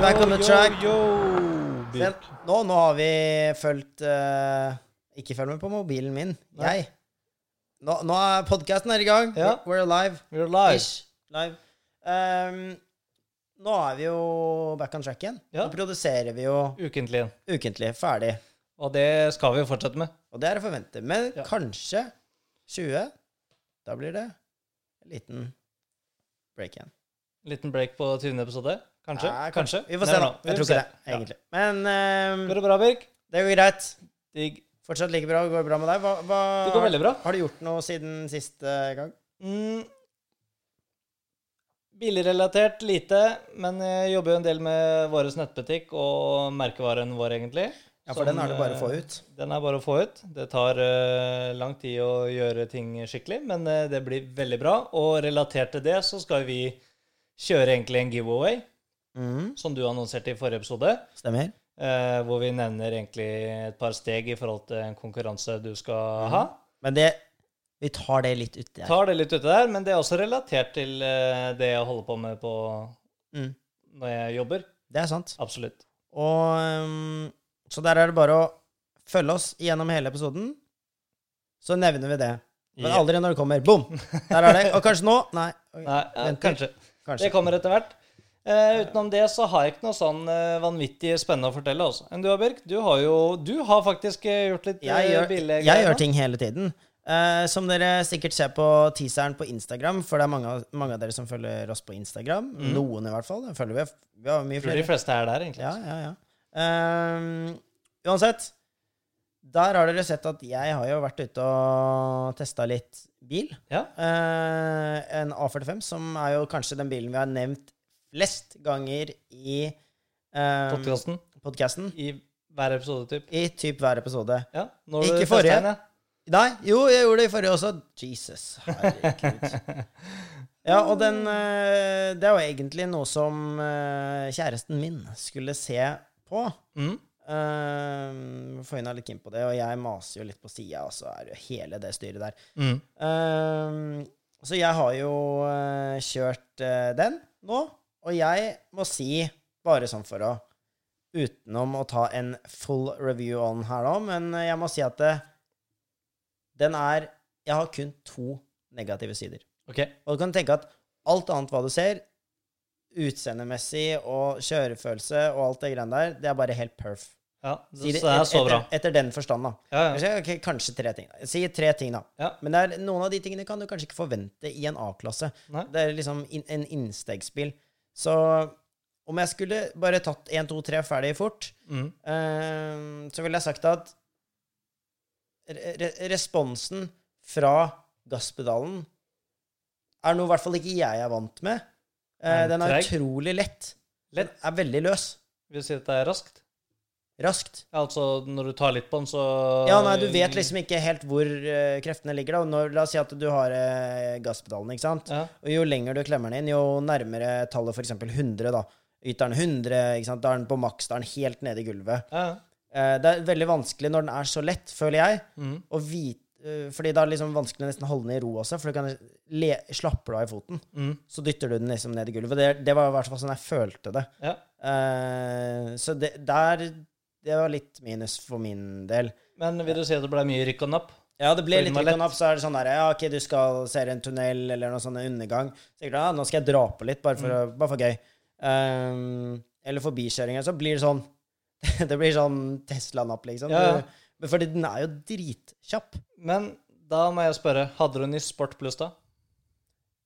back on the track. Yo, yo. Nå, nå har vi fulgt uh, Ikke følg med på mobilen min. Nei. Jeg. Nå, nå er podkasten i gang. Ja. We're alive. We're live. Ish. Live. Um, nå er vi jo back on track igjen. Ja. Nå produserer vi jo Ukentlig. ukentlig. Ferdig. Og det skal vi jo fortsette med. Og det er å forvente. Men Ja. kanskje 20 Da blir det en liten break igjen. Liten break på 20. episode. Kanskje. Ja, Kanskje. Vi får se, da. Jeg tror ikke det, egentlig. Men um, Går det bra, Birk? det går greit. Digg. Fortsatt like bra. Går det bra med deg? Hva, hva, Det går veldig bra. Har du gjort noe siden siste gang? Mm. Bilrelatert lite, men jeg jobber jo en del med vår nettbutikk og merkevaren vår, egentlig. Ja, for Som, den er det bare å få eh, ut. Den er bare å få ut. Det tar uh, lang tid å gjøre ting skikkelig, men uh, det blir veldig bra. Og relatert til det så skal vi kjøre egentlig en giveaway, Mhm, som du annonserte i forrige episode. Stemmer. eh, hvor vi nevner egentlig et par steg i forhold til en konkurranse du skal ha. Men det Vi tar det litt uti der. Tar det litt ute der, men det er også relatert til eh, det jeg holder på med på Mm, når jeg jobber. det er sant. Absolutt. Og ehm, Så der er det bare å følge oss gjennom hele episoden. Så nevner vi det. Men aldri når det kommer. Bom! Der er det. Og kanskje nå? Nei. Okay. Nei, ja, kanskje. Kanskje. Det kommer etter hvert. Eh, utenom det så har jeg ikke noe sånn eh, vanvittig spennende å fortelle. Også. Enn du, Birk? Du har jo Du har faktisk eh, gjort litt jeg eh, gjør, billige jeg gjør ting hele tiden. Eh, som dere sikkert ser på teaseren på Instagram, for det er mange, mange av dere som følger oss på Instagram. Noen, i hvert fall. Det følger vi. Vi har mye flere. De fleste er der, egentlig. Ja, ja, ja. Ehm, uansett, der har dere sett at jeg har jo vært ute og testa litt bil. Ja. Eh, en A45, som er jo kanskje den bilen vi har nevnt flest ganger i um, Podkasten. podkasten. I hver episode, typ. I typ hver episode. Ja. Når Ikke forrige. ja. Nei, jo, jeg gjorde det i forrige også. Jesus, herregud. Ja, og den eh, Det er jo egentlig noe som eh, kjæresten min skulle se på. Mm. Uh, få er litt keen på det, og jeg maser jo litt på sida, og så er det jo hele det styret der. Mm. Uh, så jeg har jo eh, kjørt den nå, og jeg må si, bare sånn for å Utenom å ta en full review on her nå, men jeg må si at det, den er Jeg har kun to negative sider. Okay. Og du kan tenke at alt annet hva du ser, utseendemessig og kjørefølelse og alt det greiene der, det er bare helt perf. Ja, så det er så bra. Etter, etter den forstand, da. Ja, ja. Kanskje, kanskje tre ting. da. Si tre ting, da. Ja. Men det er, noen av de tingene kan du kanskje ikke forvente i en A-klasse. Det er liksom in, en innstegsbil. Så om jeg skulle bare tatt 1, 2, 3 ferdig fort, Mm. eh, så ville jeg sagt at re re responsen fra gasspedalen er noe i hvert fall ikke jeg er vant med. Eh, den den er utrolig lett. Lett? Den er veldig løs. Vil du si at det er raskt? Raskt. Altså når du tar litt på den, så Ja, nei, du vet liksom ikke helt hvor uh, kreftene ligger. da. Når, la oss si at du har uh, gasspedalen, ikke sant. Ja. Og jo lenger du klemmer den inn, jo nærmere tallet f.eks. 100, da. Yter den 100, ikke sant? da er den på maks, da er den helt nede i gulvet. Ja. Uh, det er veldig vanskelig når den er så lett, føler jeg, Mm. å vite Fordi da er det liksom vanskelig å nesten holde den i ro også, for du kan le, slapper du av i foten, Mm. så dytter du den liksom ned i gulvet. Det, det var i hvert fall sånn jeg følte det. ja. Uh, så det, der Det var litt minus for min del. Men vil du si at det ble mye rykk og napp? Ja, det ble litt rykk og napp, så er det sånn der Ja, OK, du skal se en tunnel eller noe sånn undergang. Sikkert, ja, nå skal jeg dra på litt, bare for, Mm. bare for gøy. Um, eller forbikjøringer. Så blir det sånn Det blir sånn Tesla-napp, liksom. Ja. Du- Fordi den er jo dritkjapp. Men da må jeg spørre, hadde du den i Sport Pluss da?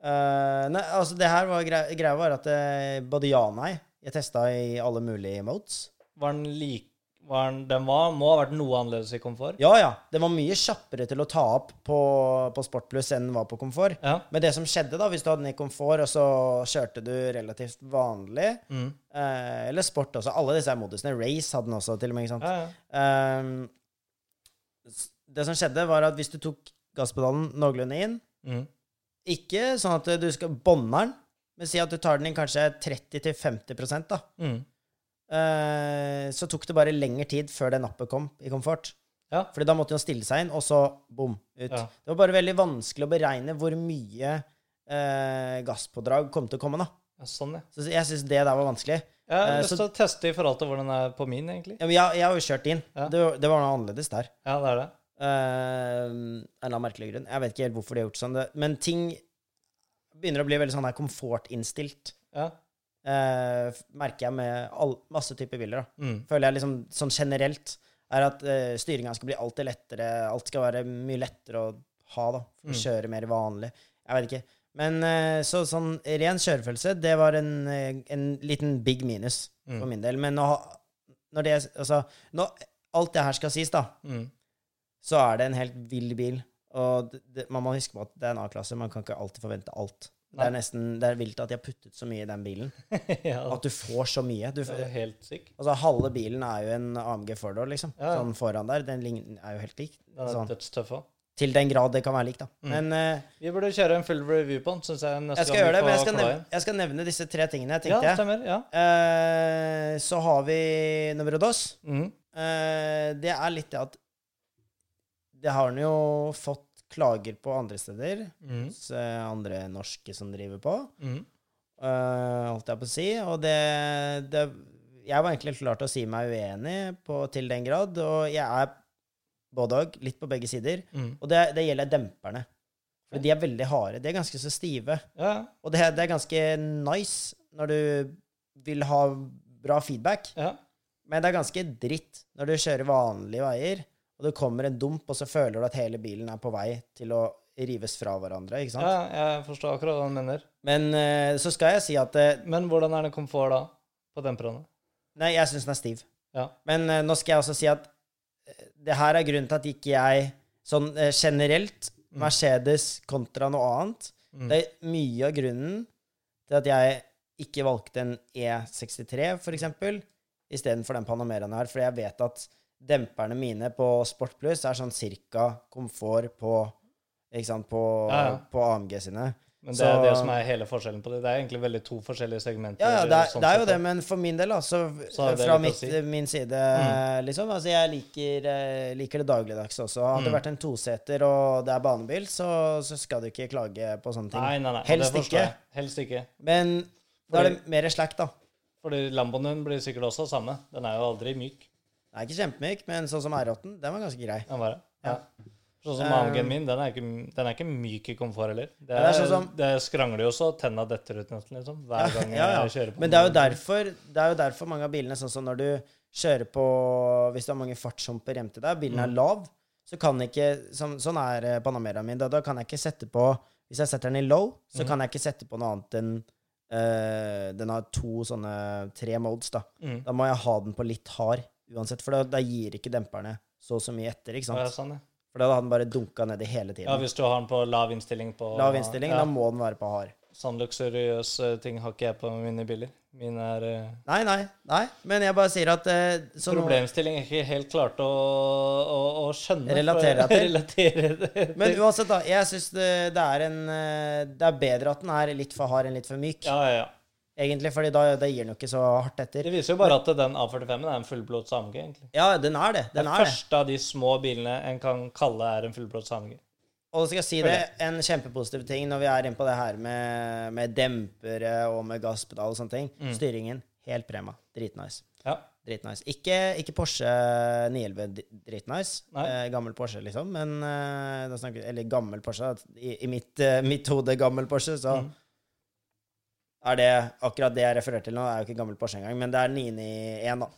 Uh, nei, altså, det her var greia, greia var at eh, både ja og nei. Jeg testa i alle mulige modes. Var den lik var den, den var, må ha vært noe annerledes i komfort? Ja, ja. Den var mye kjappere til å ta opp på, på Sport Pluss enn den var på komfort. Ja. Men det som skjedde, da, hvis du hadde den i komfort, og så kjørte du relativt vanlig, Mm. eh, eller sport også Alle disse modusene. Race hadde den også, til og med. ikke sant? Ja, ja. Eh, det som skjedde, var at hvis du tok gasspedalen noenlunde inn Mm. Ikke sånn at du skal bånde den, men si at du tar den inn kanskje 30-50 da. Mm. Eh, så tok det bare lengre tid før det nappet kom i komfort. Ja. Fordi da måtte hun stille seg inn, og så bom, ut. Ja. Det var bare veldig vanskelig å beregne hvor mye eh, gasspådrag kom til å komme, da. ja, sånn, ja. Så jeg syns det der var vanskelig. Jeg har Eh, lyst til å teste i forhold til hvordan det er på min, egentlig. Ja, men jeg, jeg har jo kjørt inn. Ja. Det, det var noe annerledes der. Ja, det er det. Uh, en eller annen merkelig grunn. Jeg vet ikke helt hvorfor de har gjort sånn. Men ting begynner å bli veldig sånn her komfortinnstilt. Ja. Eh, merker jeg med all, masse typer biler. da. Mm. Føler jeg liksom sånn generelt er at uh, styringa skal bli alltid lettere. Alt skal være mye lettere å ha, da. For Mm. å kjøre mer vanlig. Jeg vet ikke. Men eh, så sånn ren kjørefølelse, det var en, eh, en liten big minus for Mm. min del. Men nå, når det Altså, når alt det her skal sies, da, Mm. så er det en helt vill bil. Og det, det, man må huske på at det er en A-klasse. Man kan ikke alltid forvente alt. Det er nesten, det er vilt at de har puttet så mye i den bilen. ja, At du får så mye. Du, det er helt syk. altså, halve bilen er jo en AMG four-door, liksom. Ja, ja. Sånn foran der. Den er jo helt lik. Sånn. dødstøff òg. Til den grad det kan være lik, da. Mm. Men uh, Vi burde kjøre en full review på den, syns jeg. neste jeg skal gjøre det. Men jeg skal, nevne, jeg skal nevne disse tre tingene, Ja, tenkte jeg. stemmer. Ja. Uh, så har vi nummer dos. Mm. Uh, det er litt det at Det har han jo fått klager på andre steder. Mm. hos eh, andre norske som driver på, Mm. uh, holdt jeg på å si. Og det, det Jeg var egentlig klar til å si meg uenig på, til den grad, og jeg er både og, litt på begge sider. Mm. Og det, det gjelder demperne. For de er veldig harde. De er ganske så stive. Ja. Og det, det er ganske nice når du vil ha bra feedback, ja. men det er ganske dritt når du kjører vanlige veier, og det kommer en dump, og så føler du at hele bilen er på vei til å rives fra hverandre, ikke sant? ja, jeg forstår akkurat hva du mener. Men eh, så skal jeg si at eh, Men hvordan er det komfort da? På demperne? Nei, jeg syns den er stiv. Ja. Men eh, nå skal jeg også si at eh, det her er grunnen til at ikke jeg sånn eh, generelt Mm. Mercedes kontra noe annet. Mm. Det er mye av grunnen til at jeg ikke valgte en E63, for eksempel, istedenfor den Panameraen her, fordi jeg vet at demperne mine på Sport Plus er sånn cirka komfort på sant, på, Ja, ja. på AMG sine. Men det er det som er hele forskjellen på det. Det er egentlig veldig to forskjellige segmenter. Ja, ja, det er, sånn det er jo det, men for min del, altså, så, Så fra mitt, si. min side, Mm. liksom Altså, jeg liker, eh, liker det dagligdags også. Hadde det Mm. vært en toseter og det er banebil, så, så skal du ikke klage på sånne ting. Nei, nei, nei. Helst ikke. Helst ikke. Men da er det mer slack, da. Fordi Lamboen din blir sikkert også samme. Den er jo aldri myk. Den er ikke kjempemyk, men sånn som R8, den var ganske grei. Den var det. Ja. Sånn som Um, AMG-en min, den er, ikke, den er ikke myk i komfort heller. Det, er, det er sånn som- det skrangler jo så tenna detter ut nesten, liksom. Hver gang ja, ja. jeg kjører på Men det er den. derfor, det er jo derfor mange av bilene, sånn som når du kjører på Hvis du har mange fartshumper hjem til deg, bilen er Mm. lav, så kan ikke sånn, sånn er eh, Panameraen min. Da, da kan jeg ikke sette på Hvis jeg setter den i low, så Mhm. kan jeg ikke sette på noe annet enn eh, Den har to sånne tre modes, da. Mm. Da må jeg ha den på litt hard uansett, for da, da gir ikke demperne så så mye etter, ikke sant? Ja, sånn, ja. For da hadde den bare dunka nedi hele tiden. ja, hvis du har den på lav innstilling på Lav innstilling, ja, da må den være på hard. Sånn luksuriøs eh, ting har ikke jeg på mine biler. Mine er uh... Nei, nei, nei, men jeg bare sier at uh, så Problemstilling jeg ikke helt klarte å, å, å skjønne. Relatere deg til. Relatere det Men uansett, da. Jeg syns det, det er en Det er bedre at den er litt for hard enn litt for myk. Ja, ja, ja. Egentlig, fordi da, da gir den jo ikke så hardt etter. Det viser jo bare at den A45-en er en fullblods AMG, egentlig. Ja, den er det. Den Den er det. første av de små bilene en kan kalle er en fullblods AMG. Og skal jeg si det, en kjempepositiv ting når vi er inne på det her med, med dempere og med gasspedal og sånne ting. Mm. Styringen, helt prema. Dritnice. Ja. Dritnice. Ikke, ikke Porsche 911 di- dritnice. Eh, gammel Porsche, liksom. Men eh, snakker, Eller gammel Porsche. I, i mitt, eh, mitt hode gammel Porsche, så Mm. Er det akkurat det jeg refererer til nå. Er jo ikke gammel Porsche engang, men det er 991, da.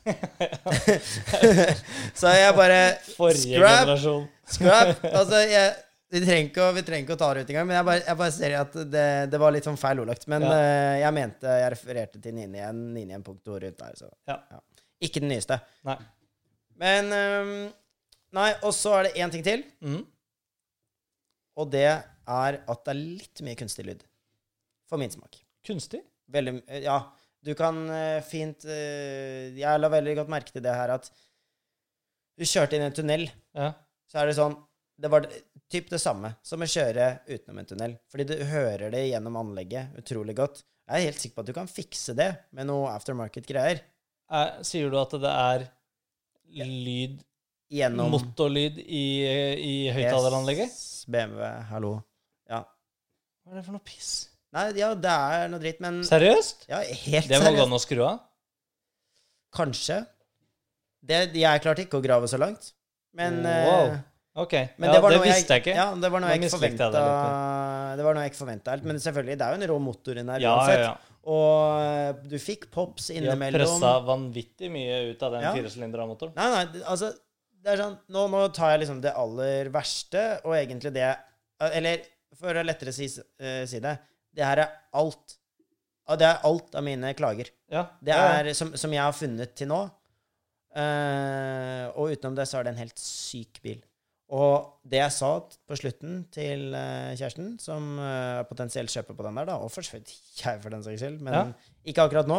så jeg bare Forrige Scrap! Scrap! Altså, jeg, vi, trenger ikke, vi trenger ikke å ta det ut engang, men jeg bare, jeg bare ser at det, det var litt sånn feil ordlagt. Men Ja. uh, jeg mente Jeg refererte til 991, 991.2 rundt der, så Ja. Ikke den nyeste. Nei. Men um, Nei, og så er det én ting til, Mm. og det er at det er litt mye kunstig lyd. For min smak. Kunstig? Veldig eh, Ja, du kan eh, fint eh, Jeg la veldig godt merke til det her at du kjørte inn i en tunnel, Ja. så er det sånn Det var typ det samme som å kjøre utenom en tunnel. Fordi du hører det gjennom anlegget utrolig godt. Jeg er helt sikker på at du kan fikse det med noe aftermarket-greier. Sier du at det er lyd Gjennom Motorlyd i, i høyttaleranlegget? Yes, BMW, hallo. Ja. Hva er det for noe piss? Nei, ja, det er noe dritt, men Seriøst? Ja, helt Det må gå seriøst. an å skru av? Kanskje. Det, jeg klarte ikke å grave så langt. Men, Wow. eh, Ok. men ja, det, var noe visste jeg ikke. Ja, det var noe jeg ikke mislikte jeg det Det var noe jeg ikke forventa helt. Men selvfølgelig, det er jo en rå motor inni der Ja, uansett. ja, ja. Og eh, du fikk pops De har innimellom. pressa vanvittig mye ut av den Ja. firesylindra motoren. Nei, nei, det- altså det er sånn, nå, nå tar jeg liksom det aller verste, og egentlig det Eller for å lettere si, eh, si det Det her er alt. Det er alt av mine klager. Ja, Det er som, som jeg har funnet til nå. Uh, og utenom det så er det en helt syk bil. Og det jeg sa på slutten til eh, kjæresten, som eh, potensielt kjøper på den der, da, og for så vidt jeg for den saks skyld, men Ja. ikke akkurat nå,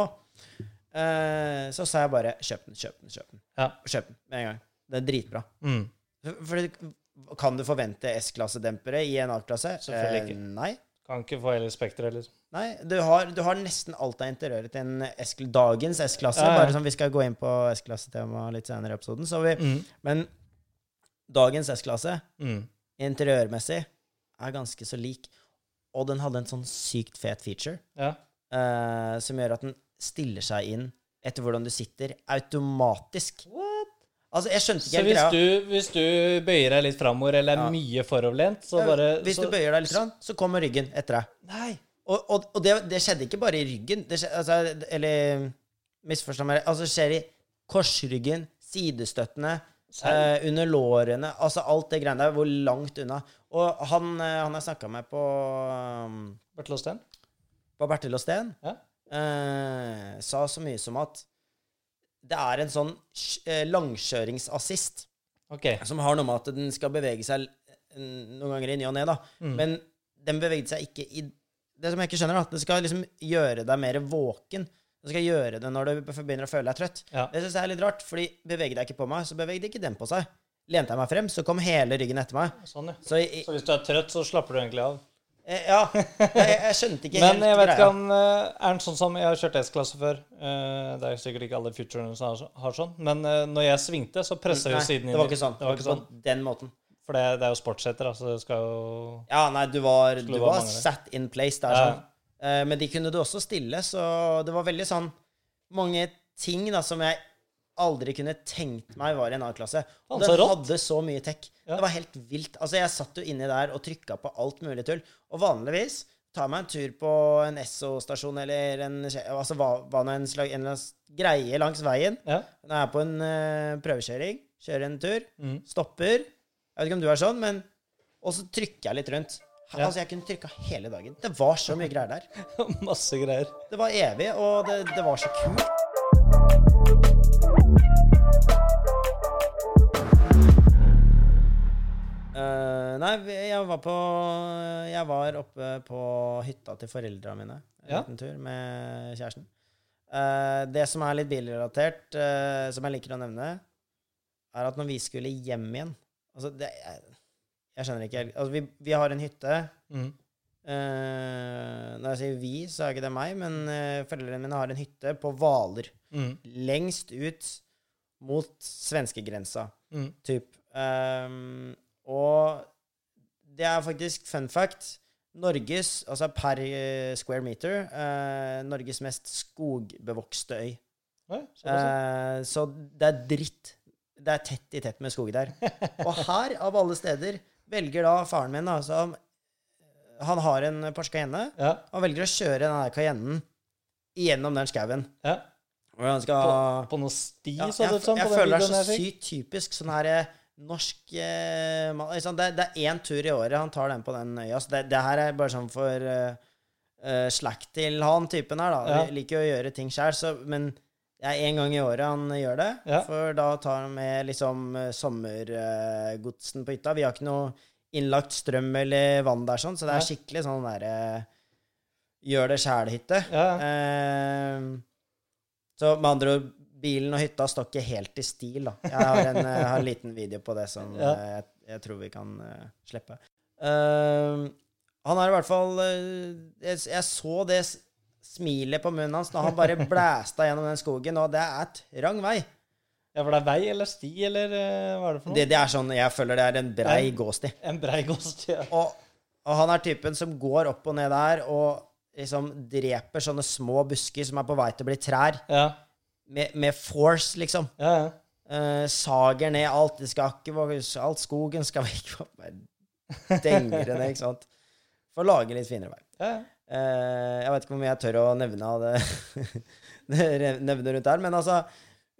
så sa jeg bare kjøp den, kjøp den, kjøp den. Ja. Kjøp den med en gang. Det er dritbra. Mm. For, for kan du forvente S-klassedempere i en A-klasse? Selvfølgelig Eh, nei. Kan ikke få hele spekteret, liksom. Nei, du har, du har nesten alt av interiøret til en S dagens S-klasse. Ja, ja. Bare sånn, Vi skal gå inn på S-klassetema litt senere i episoden. Så vi, Mm. Men dagens S-klasse, Mm. interiørmessig, er ganske så lik. Og den hadde en sånn sykt fet feature Ja. eh, som gjør at den stiller seg inn etter hvordan du sitter, automatisk. What? Altså, jeg skjønte Så ikke helt hvis du, hvis du bøyer deg litt framover eller er Ja. mye foroverlent, så bare Hvis så, du bøyer deg litt, grann, så kommer ryggen etter deg. Nei. Og, og, og det, det skjedde ikke bare i ryggen. Det skjedde, altså, eller misforstå meg Altså, det skjer i korsryggen, sidestøttene, eh, under lårene Altså alt det greiene der. Hvor langt unna. Og han, eh, han jeg snakka med på, um, Bertil Åsten? på Bertil og Steen, Ja. eh, sa så mye som at det er en sånn eh, langkjøringsassist okay. som har noe med at den skal bevege seg noen ganger i ny og ne, da. Mm. Men den bevegde seg ikke i Det som jeg ikke skjønner, da. Det skal liksom gjøre deg mer våken. Det skal gjøre det når du begynner å føle deg trøtt. Ja. Det syns jeg er litt rart, fordi bevegde jeg ikke på meg, så bevegde ikke den på seg. Lente jeg meg frem, så kom hele ryggen etter meg. Sånn, ja. Så i, Så hvis du er trøtt, så slapper du egentlig av. eh, Ja. Jeg, jeg skjønte ikke helt Men jeg vet ikke om eh, Er den sånn som Jeg har kjørt S-klasse før. Eh, det er sikkert ikke alle futurene som har, sånn. Men når jeg svingte, så pressa jo siden siden det var ikke sånn. Det var ikke sånn. på den måten. For det, det er jo sportssetter, altså. så det skal jo Ja, nei, du var, du var set in place der, Ja. sånn. Men de kunne du også stille, så det var veldig sånn mange ting da som jeg aldri kunne tenkt meg var i en A-klasse. Og den hadde så mye tech. Ja. Det var helt vilt. Altså, jeg satt jo inni der og trykka på alt mulig tull. Og vanligvis tar meg en tur på en Esso-stasjon eller en Altså hva, hva en slag en greie langs veien. Ja. Når jeg er på en uh, prøvekjøring, kjører en tur, Mm. stopper Jeg vet ikke om du er sånn, men Og så trykker jeg litt rundt. Ja. Altså, jeg kunne trykka hele dagen. Det var så mye greier der. Masse greier. Det var evig, og det, det var så kult. Nei, jeg var på Jeg var oppe på hytta til foreldra mine en Ja. liten tur med kjæresten. Uh, det som er litt bilrelatert, uh, som jeg liker å nevne, er at når vi skulle hjem igjen Altså, det Jeg, jeg skjønner ikke altså, vi, vi har en hytte. Mm. Uh, når jeg sier vi, så er ikke det meg, men uh, foreldrene mine har en hytte på Hvaler. Mm. Lengst ut mot svenskegrensa, Mm. typ. Ehm, og det er faktisk fun fact. Norges, altså per eh, square meter, eh, Norges mest skogbevokste øy. Ja. Eh, så det er dritt. Det er tett i tett med skog der. Og her, av alle steder, velger da faren min, da, som Han har en Porsche Cayenne. ja. Han velger å kjøre den her Cayennen gjennom den skauen. ja. Skal På, på noe sti, ja, så det ut som. jeg jeg den føler det er så sykt typisk sånn her eh, norsk eh, liksom, Det, det er én tur i året han tar den på den øya. Så det, det her er bare sånn for eh, eh, slack til han typen her, da. Ja. Liker jo å gjøre ting sjøl, men det er én gang i året han gjør det. Ja. For da tar han med liksom eh, sommergodsen på hytta. Vi har ikke noe innlagt strøm eller vann der, sånn, så det er skikkelig sånn derre gjør det sjæl-hytte. Ja. Eh, så med andre ord, bilen og hytta står ikke helt i stil, da. Jeg har en, jeg har en liten video på det som Ja. eh, jeg, jeg tror vi kan uh, slippe. Uh, han er i hvert fall uh, jeg, jeg så det smilet på munnen hans da han bare blæsta gjennom den skogen, og det er trang vei. Ja, for det er vei eller sti, eller eh, hva er det for noe? Det, det er sånn, Jeg føler det er en brei en, gåsti. En brei gåsti, ja. Og, og han er typen som går opp og ned der og liksom dreper sånne små busker som er på vei til å bli trær. ja. Med, med force, liksom. Ja, ja. Uh, sager ned alt. Det skal ikke være Alt skogen skal vekk. Bare denger det ned, ikke sant. For å lage litt finere vei. ja, ja. Eh, jeg vet ikke hvor mye jeg tør å nevne av det nevne rundt der, men altså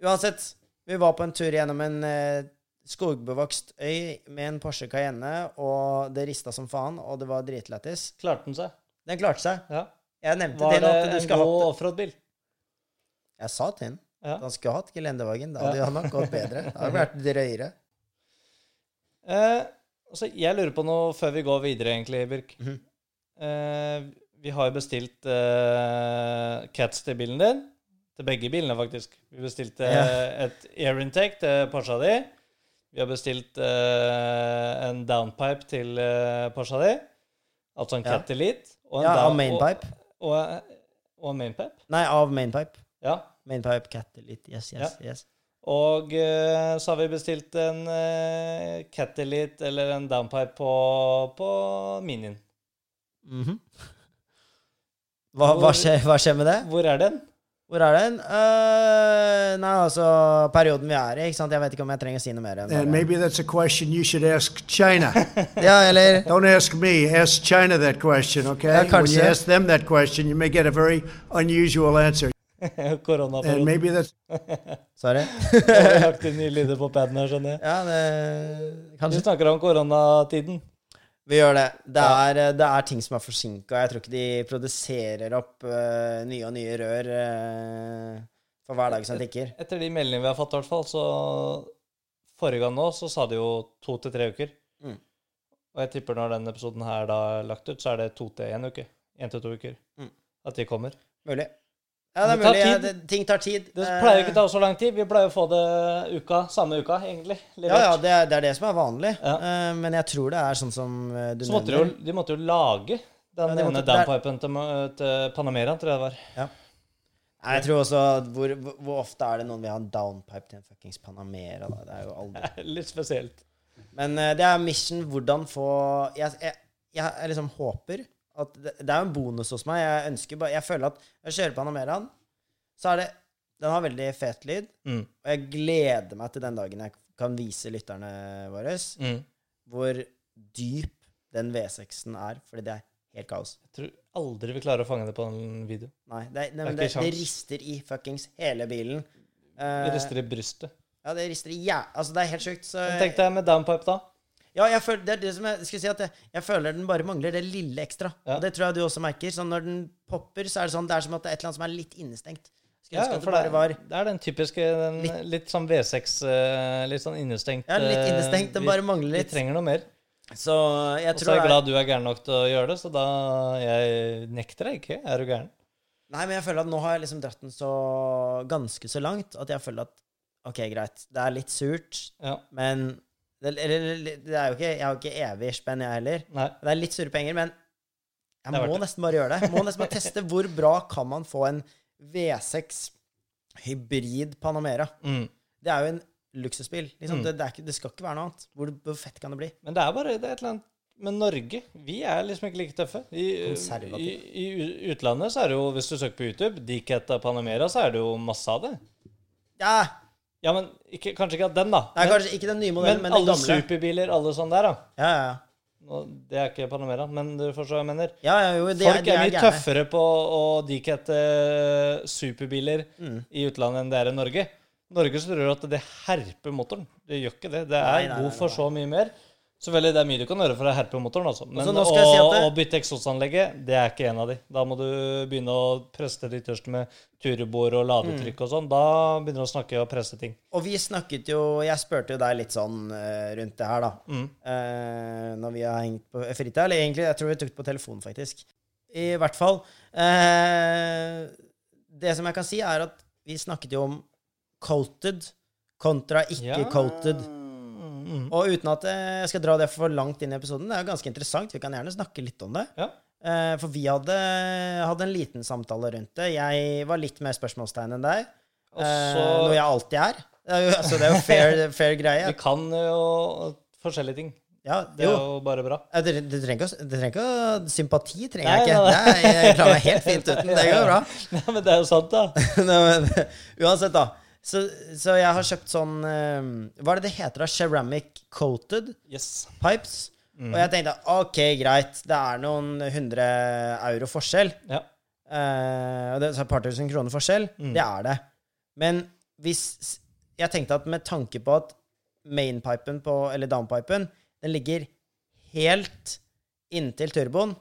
Uansett, vi var på en tur gjennom en uh, skogbevokst øy med en Porsche Cayenne, og det rista som faen, og det var dritlættis. Klarte den seg? Den klarte seg. Ja. Jeg nevnte Var det det en god offroad-bil? Jeg sa til han Ja. at han skulle hatt gelendevagen. Da hadde Ja. han nok gått bedre. Det hadde vært drøyere. Eh, altså, jeg lurer på noe før vi går videre, egentlig, Birk. Mhm. eh, vi har jo bestilt eh, cats til bilen din. Til begge bilene, faktisk. Vi bestilte Ja. et air intake til Porscha di. Vi har bestilt eh, en downpipe til uh, Porscha di. Altså en Cat Elite. Og en Ja, av mainpipe. Og, og, og mainpipe. Nei, av mainpipe. Ja. Mainpipe pipe catalyte. Yes, yes, yes. Og eh, så har vi bestilt en uh, Cat eller en downpipe på, på Minien. Mhm. hva, hva, skjer, hva skjer med det? Hvor er den? Hvor er den? Uh, nei, altså Perioden vi er i. ikke sant? Jeg vet ikke om jeg trenger å si noe mer. enn And maybe that's a question you should ask China. Ja, eller Don't ask me, ask China that question, okay? Ja, when you ask them that question, you may get a very unusual answer. Koronaperioden. maybe that's Sorry. lagt inn nye lyder på paden her, skjønner jeg. ja, det Vi Kanskje. snakker om koronatiden. Vi gjør det. Det er, det er ting som er forsinka. Jeg tror ikke de produserer opp uh, nye og nye rør uh, for hver dag som tikker. Etter de meldingene vi har fått, i hvert fall, så Forrige gang nå så sa de jo to til tre uker. Mm. Og jeg tipper når denne episoden her da er lagt ut, så er det to til én uke. Én til to uker. Mm. At de kommer. Mulig. Ja, det er mulig. Ja, det, ting tar tid. Det Eh, pleier ikke å ta så lang tid. Vi pleier å få det uka, samme uka, egentlig. Ja, ja, det er, det er det som er vanlig. Ja. Uh, men jeg tror det er sånn som eh, du så måtte de, jo, de måtte jo lage den Ja, ene downpipen til, til Panamera, tror jeg det var. Nei, jeg tror også hvor, hvor ofte er det noen vil ha en downpipe til en fuckings Panamera? Da? Det er jo aldri Litt spesielt. Men uh, det er mission hvordan få Jeg, jeg, jeg, jeg liksom håper at det, det er jo en bonus hos meg. Jeg ønsker bare Jeg føler at når jeg kjører Panameraen, så er det Den har veldig fet lyd, Mm. og jeg gleder meg til den dagen jeg kan vise lytterne våre Mm. hvor dyp den V6-en er, fordi det er helt kaos. Jeg tror aldri vi klarer å fange det på en video. Nei, det, det, det, det rister i fuckings hele bilen. det Eh, rister i brystet. ja, det rister i ja. Altså, det er helt sjukt. Så Tenk deg med downpipe, da. Ja, jeg føler, det er det som jeg skulle si at jeg, jeg føler den bare mangler det lille ekstra. Ja. Og det tror jeg du også merker. Sånn når den popper, så er det sånn Det er som at det er et eller annet som er litt innestengt. Ja, for det var det er den typiske den, Litt- litt, sånn V6 eh, Litt sånn innestengt. Ja, litt eh, innestengt. Den vi- bare mangler Vi trenger noe mer. Så jeg Og så er jeg er glad du er gæren nok til å gjøre det, så da Jeg nekter deg ikke. Er du gæren? Nei, men jeg føler at nå har jeg liksom dratt den så ganske så langt at jeg føler at OK, greit. Det er litt surt, Ja. men det, eller, det er jo ikke, Jeg har jo ikke evig spenn, jeg heller. Nei. Det er litt sure penger, men jeg må nesten bare gjøre det. Jeg må nesten bare teste hvor bra kan man få en V6 hybrid Panamera. Mm. Det er jo en luksusbil. Liksom. Mm. Det, det, ikke, det skal ikke være noe annet. Hvor, hvor fett kan det bli? Men det er bare det er et eller annet med Norge. Vi er liksom ikke like tøffe. I, i, I utlandet så er det jo, hvis du søker på YouTube, Diketa Panamera, så er det jo masse av det. Ja, Ja, men ikke, kanskje ikke den, da. Nei, men, kanskje ikke den nye modellen, men men, alle gamle. superbiler, alle sånn der, da. Ja, ja, ja. Nå, det er ikke Panamera, men du forstår hva jeg mener. ja, ja jo, det, Folk er mye tøffere på å dikette superbiler Mm. i utlandet enn det er i Norge. Norge så tror du at det herper motoren. Det gjør ikke det. Det er Nei, nei, god for så mye mer. Selvfølgelig, det er mye du kan gjøre for å herpe motoren, altså. Men Altså, å, si å bytte eksosanlegget, det er ikke en av de. Da må du begynne å presse det ytterste med turboer og ladetrykk og sånn. Da begynner du å snakke og presse ting. Og vi snakket jo Jeg spurte jo deg litt sånn eh, rundt det her, da. Mm. Eh, når vi har hengt på fritida. Eller egentlig, jeg tror vi tok det på telefon, faktisk. I hvert fall. Eh, det som jeg kan si, er at vi snakket jo om coated kontra ikke-coated. Mm. Og uten at jeg skal dra det for langt inn i episoden, det er jo ganske interessant. Vi kan gjerne snakke litt om det. Ja. Eh, for vi hadde, hadde en liten samtale rundt det. Jeg var litt mer spørsmålstegn enn deg. Også... Eh, noe jeg alltid er. Det er jo, altså, det er jo fair, fair greie. Vi kan jo forskjellige ting. Ja, Det er jo. jo bare bra. Ja, Det, det, trenger ikke, du, trenger ikke Sympati trenger Nei, jeg ikke. nei, nei. Nei, jeg klarer meg helt fint uten. Det går bra. Nei, men det er jo sant, da. Nei, men, uansett, da. Så, så jeg har kjøpt sånn eh, Hva er det det heter? da? Ceramic coated Yes. pipes. Og jeg tenkte OK, greit, det er noen hundre euro forskjell. Ja. Uh, det er et par tusen kroner forskjell. Det er det. Men hvis Jeg tenkte at med tanke på at mainpipen på, eller downpipen, den ligger helt inntil turboen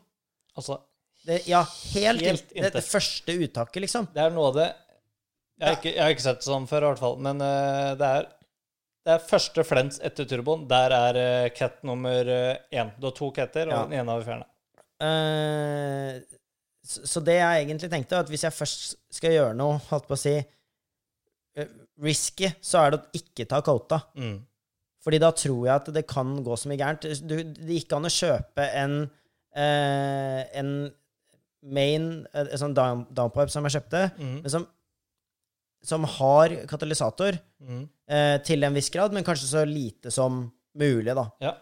Altså, det, Ja, helt, Helt inntil. Det, det første uttaket, liksom. det er noe av det Jeg har ikke, jeg har ikke sett det sånn før, i hvert fall. Men uh, det er det er første flens etter turboen. Der er uh, cat nummer én. Du har to catter, og Ja. den ene har vi fjerna. Uh, så, så det jeg egentlig tenkte, at hvis jeg først skal gjøre noe, holdt på å si eh, risky, så er det å ikke ta quota. Mm. Fordi da tror jeg at det kan gå så mye gærent. Du, det gikk an å kjøpe en eh, en main eh, En sånn down, downpipe som jeg kjøpte, Mm. men som, som har katalysator Mm. eh, til en viss grad, men kanskje så lite som mulig, da. Ja.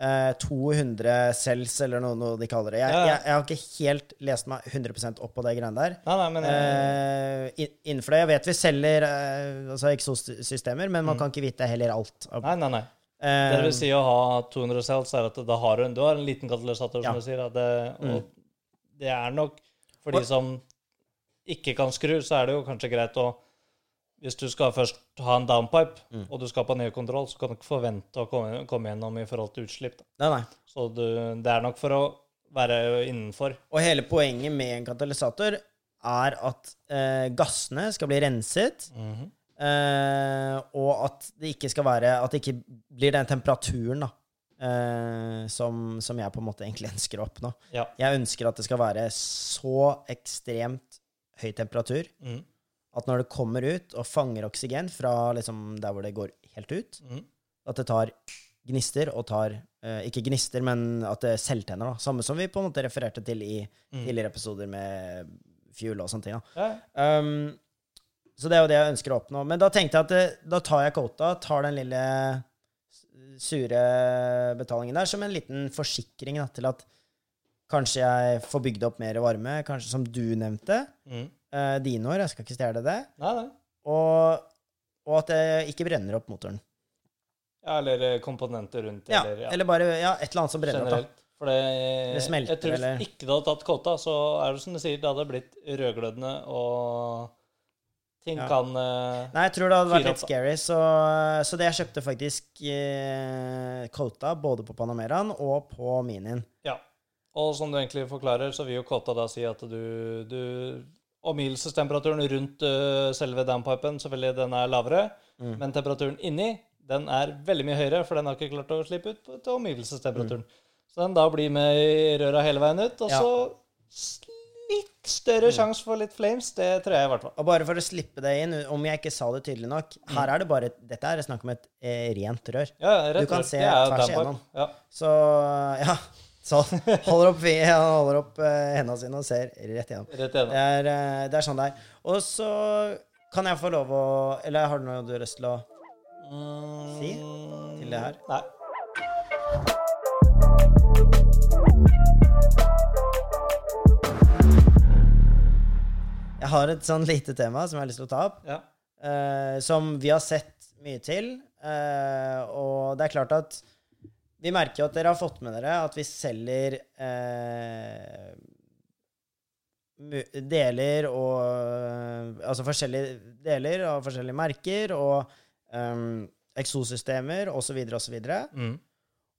Eh, 200 cells, eller noe, noe de kaller det. Jeg, Ja, ja. Jeg, jeg har ikke helt lest meg 100% opp på det greiene der. Nei, nei, men Eh, innenfor det Jeg vet vi selger eh, altså eksossystemer, men man kan ikke vite heller alt. Mm. Nei, nei, nei. Eh, Det vil si å ha 200 cells, er at da har du, en- du har en liten katalysator, som du sier. Det, og Mm. det er nok For de som ikke kan skru, så er det jo kanskje greit å Hvis du skal først ha en downpipe, Mm. og du skal på ny kontroll, så kan du ikke forvente å komme, komme gjennom i forhold til utslipp. Nei, nei. Så du, det er nok for å være innenfor. Og hele poenget med en katalysator er at eh, gassene skal bli renset, Mhm. eh, og at det ikke skal være At det ikke blir den temperaturen da, eh, som, som jeg på en måte egentlig ønsker å oppnå. Ja. Jeg ønsker at det skal være så ekstremt høy temperatur Mhm. At når det kommer ut og fanger oksygen fra liksom der hvor det går helt ut, mm. at det tar gnister og tar eh, Ikke gnister, men at det selvtenner. da. Samme som vi på en måte refererte til i mm. tidligere episoder med fuel og sånne ting. da. Ja. Um, så det er jo det jeg ønsker å oppnå. Men da tenkte jeg at det, da tar jeg kvota, tar den lille sure betalingen der som en liten forsikring da, til at kanskje jeg får bygd opp mer varme, kanskje som du nevnte. Mhm. Uh, dinoer, jeg skal ikke stjele det. Nei, nei. Og, og at det ikke brenner opp motoren. Ja, eller eh, komponenter rundt, Ja, eller ja. Eller bare ja, et eller annet som brenner opp. da. For det, Det smelter, jeg tror eller- Hvis ikke det hadde tatt kåta, så er det som du sier, det hadde blitt rødglødende, og ting Ja. kan uh, Nei, jeg tror det hadde vært litt scary, så, så det jeg kjøpte faktisk uh, kåta både på Panameraen og på Minien. Ja. Og som du egentlig forklarer, så vil jo kåta da si at du, du Omgivelsestemperaturen rundt uh, selve downpipen selvfølgelig den er lavere, Mm. men temperaturen inni, den er veldig mye høyere, for den har ikke klart å slippe ut på- til omgivelsestemperaturen. Så den da blir med i røra hele veien ut, og Mm. Ja. så litt større sjanse for litt flames, det tror jeg i hvert fall. Og bare for å slippe det inn, om jeg ikke sa det tydelig nok Her er det bare Dette er snakk om et eh, rent rør. Ja, rett Du kan slett. se er tvers igjennom. Ja. Så ja. Så holder opp, fi- han holder opp eh, hendene sine og ser rett igjennom. Rett Det er, eh, det er sånn det er. Og så kan jeg få lov å Eller har du noe du har lyst til å Si til det her? Nei. Jeg har et sånn lite tema som jeg har lyst til å ta opp. Ja. eh, som vi har sett mye til. eh, og det er klart at vi merker jo at dere har fått med dere at vi selger eh, deler og Altså forskjellige deler av forskjellige merker og um, eksossystemer osv. osv. Og, Mm.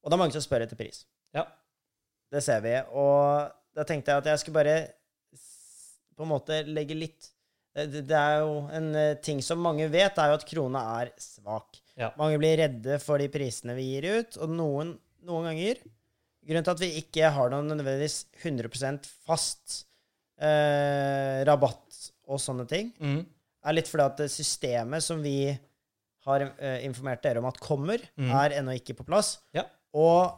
og det er mange som spør etter pris. Ja. Det ser vi. Og da tenkte jeg at jeg skulle bare på en måte legge litt Det, det- det er jo en eh, ting som mange vet, er jo at krona er svak. Ja. Mange blir redde for de prisene vi gir ut, og noen, noen ganger Grunnen til at vi ikke har noen nødvendigvis 100% fast eh, rabatt og sånne ting, Mm. er litt fordi at systemet som vi har eh, informert dere om at kommer, Mm. er ennå ikke på plass. Ja. Og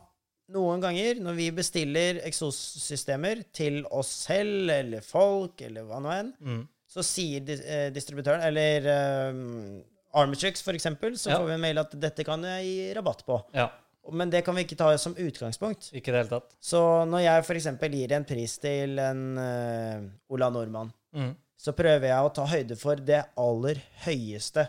noen ganger når vi bestiller eksossystemer til oss selv eller folk eller hva nå enn, Mm. så sier eh, distributøren, eller um, Armatrix for eksempel, så Ja. får vi en mail at dette kan jeg gi rabatt på. Ja. Men det kan vi ikke ta som utgangspunkt. Ikke det hele tatt. Så når jeg f.eks. gir en pris til en uh, Ola Nordmann, Mm. så prøver jeg å ta høyde for det aller høyeste.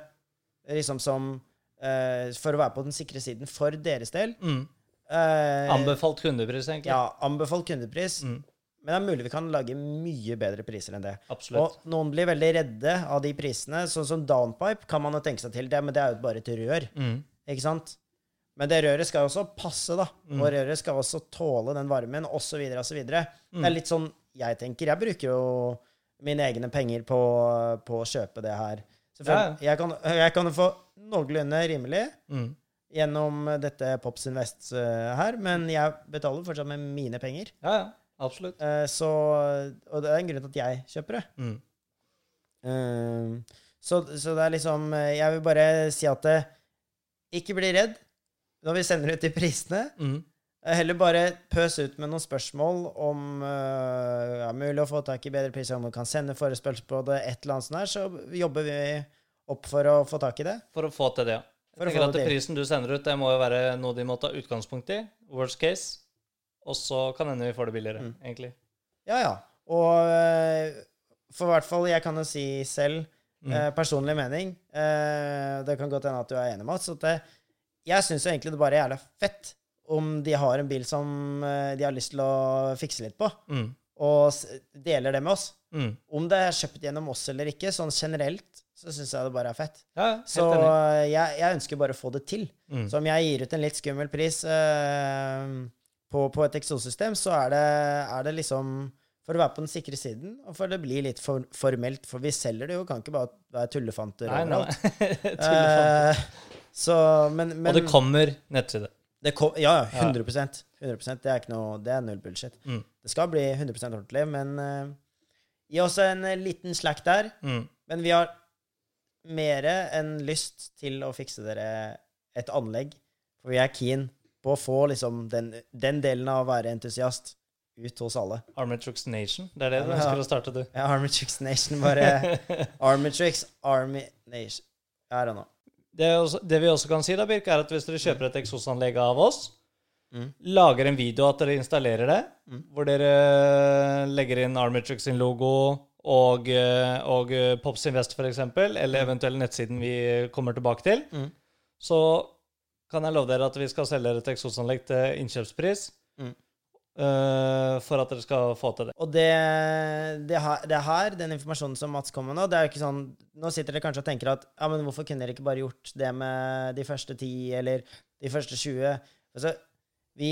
Liksom som uh, For å være på den sikre siden for deres del. Mm. Uh, Anbefalt kundepris, egentlig. Ja, anbefalt kundepris. Mm. Men det er mulig vi kan lage mye bedre priser enn det. Absolutt. Og noen blir veldig redde av de prisene. Sånn som downpipe kan man jo tenke seg til, det, men det er jo bare et rør. Mm. Ikke sant? Men det røret skal jo også passe, da. Mm. Og røret skal også tåle den varmen, osv., osv. Det Mm. er litt sånn jeg tenker. Jeg bruker jo mine egne penger på, på å kjøpe det her. Jeg, kan, jeg kan jo få noenlunde rimelig Mm. gjennom dette Pops Invest eh, her, men jeg betaler fortsatt med mine penger. Ja, ja. Absolutt. Eh, så, og det er en grunn til at jeg kjøper det. Mm. Eh, så, så det er liksom eh, Jeg vil bare si at det, ikke bli redd når vi sender ut de prisene. Mm. Eh, Heller bare pøs ut med noen spørsmål om uh, ja, mulig å få tak i bedre priser, om du kan sende forespørsel på det, et eller annet sånt her, så jobber vi opp for å få tak i det. For å få til det, ja. For Jeg tenker at. Prisen du sender ut, det må jo være noe de må ta utgangspunkt i. Worst case. Og så kan hende vi får det billigere, Mm. egentlig. Ja, ja. Og eh, for hvert fall, jeg kan jo si selv, Mm. eh, personlig mening eh, Det kan godt hende at du er enig med oss. At det, jeg syns egentlig det bare er jævla fett om de har en bil som de har lyst til å fikse litt på, Mm. og deler det med oss. Mm. Om det er kjøpt gjennom oss eller ikke, sånn generelt, så syns jeg det bare er fett. Ja, Så jeg, jeg ønsker bare å få det til. Mm. Så om jeg gir ut en litt skummel pris eh, på, på et eksossystem, så er det, er det liksom for å være på den sikre siden, og for det blir litt for, formelt. For vi selger det jo, kan ikke bare være tullefanter overalt. Tullefant. Eh, så, men, men Og det kommer nettside. det kom, ja, ja, 100% 100% Det er ikke noe Det er null bullshit. Mm. Det skal bli 100% ordentlig, men uh, gi oss en eh, liten slack der. Mm. Men vi har mer enn lyst til å fikse dere et anlegg. For vi er keen på å få liksom den, den delen av å være entusiast ut hos alle. Armatrix Nation. Det er det du Ja. ønsker å starte, du. Ja, Armatrix Nation, bare Armatrix Army Nation. Jeg er know. Det, også, det vi også kan si, da, Birk, er at hvis dere kjøper et eksosanlegg av oss, Mm. lager en video at dere installerer det, Mm. hvor dere legger inn Armatrix sin logo og, eh, og eh, Pops Invest, eksempel, eller eventuelt nettsiden vi kommer tilbake til, Mm. så kan jeg love dere at vi skal selge et eksosanlegg til innkjøpspris Mm. Uh, for at dere skal få til det. Og det, det, her, det her, den informasjonen som Mats kommer med nå, det er jo ikke sånn Nå sitter dere kanskje og tenker at ja, men hvorfor kunne dere ikke bare gjort det med de første ti eller de første 20? Altså, vi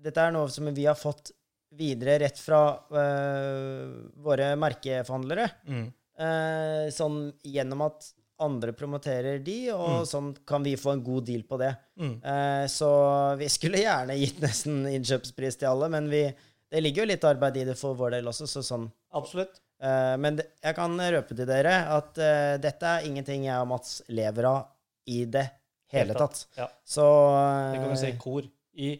Dette er noe som vi har fått videre rett fra uh, våre merkeforhandlere. Mm. Uh, sånn gjennom at andre promoterer de, og Mm. sånn kan vi få en god deal på det. Mm. Eh, så vi skulle gjerne gitt nesten innkjøpspris til alle, men vi, det ligger jo litt arbeid i det for vår del også, så sånn. Absolutt. Eh, men jeg kan røpe til dere at eh, dette er ingenting jeg og Mats lever av i det hele tatt. Ja. Så Det kan vi si i eh, kor. I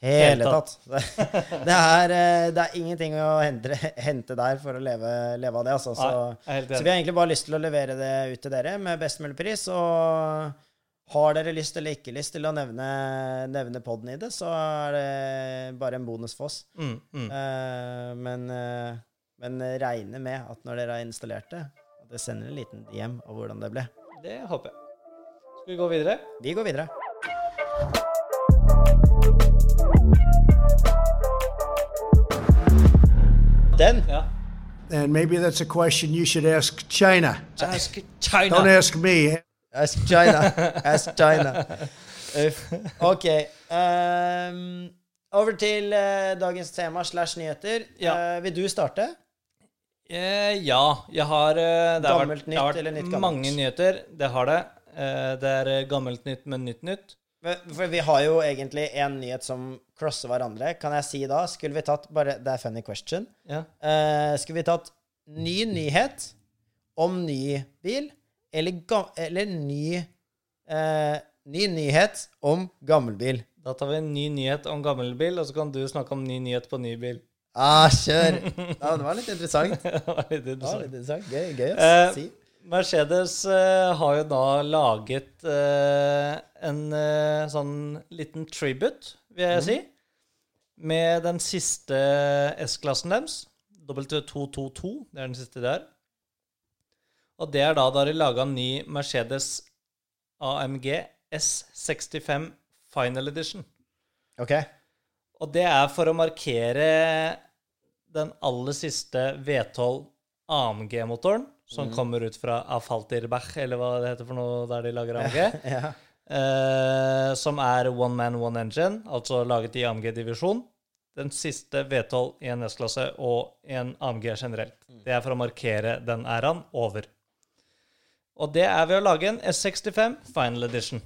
hele tatt. Det er, eh, det er ingenting å hente, hente der for å leve, leve av det, altså. Så, Nei, så vi har egentlig bare lyst til å levere det ut til dere med best mulig pris. Og har dere lyst eller ikke lyst til å nevne, nevne podden i det, så er det bare en bonus for oss. Mm, mm. Eh, men, eh, men regne med at når dere har installert det, at dere sender en liten DM av hvordan det ble. Det håper jeg. Skal vi gå videre? Vi går videre. Den Ja. And maybe that's a question you should ask China. Ask Don't China. ask me. Ask China. Ask China. Uff. OK. Um, over til uh, dagens tema slash nyheter. Ja. Uh, vil du starte? Eh, ja, jeg har uh, Det har Gammelt vært, det har vært eller nytt mange nyheter. Det har det. Eh, det er eh, gammelt nytt, men nytt nytt. For vi har jo egentlig en nyhet som crosser hverandre. Kan jeg si da? Skulle vi tatt bare Det er funny question. Ja. Uh, skulle vi tatt ny nyhet om ny bil, eller, ga eller ny uh, Ny nyhet om gammel bil? Da tar vi en ny nyhet om gammel bil, og så kan du snakke om ny nyhet på ny bil. Ah, kjør! Ja, det var litt interessant. det var litt Det var interessant. litt interessant. Gøy, gøy å Eh, si. Mercedes eh, har jo da laget eh, en eh, sånn liten tribute, vil jeg si, med den siste S-klassen deres. W222, det er den siste der. Og det er da da de laga en ny Mercedes AMG S65 Final Edition. Ok. Og det er for å markere den aller siste V12 AMG-motoren, som kommer ut fra Afaltirbach, eller hva det heter for noe der de lager AMG. Ja. eh, som er one man, one engine, altså laget i AMG-divisjon. Den siste V12 i en S-klasse og en AMG generelt. Det er for å markere den æraen over. Og det er ved å lage en S65 Final Edition.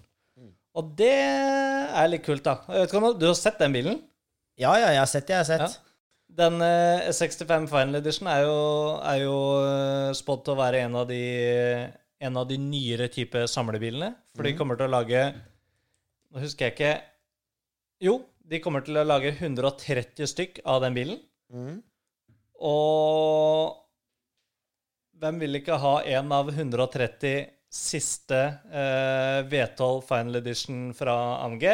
Og det er litt kult, da. Jeg vet ikke om Du har sett den bilen? ja, ja, jeg har sett det. Jeg har sett. Ja. Den eh, S65 Final Edition er jo, er jo eh, spådd til å være en av de en av de nyere type samlebilene. For de kommer til å lage Nå husker jeg ikke Jo, de kommer til å lage 130 stykk av den bilen. Mm. Og hvem vil ikke ha en av 130 siste eh, V12 Final Edition fra AMG?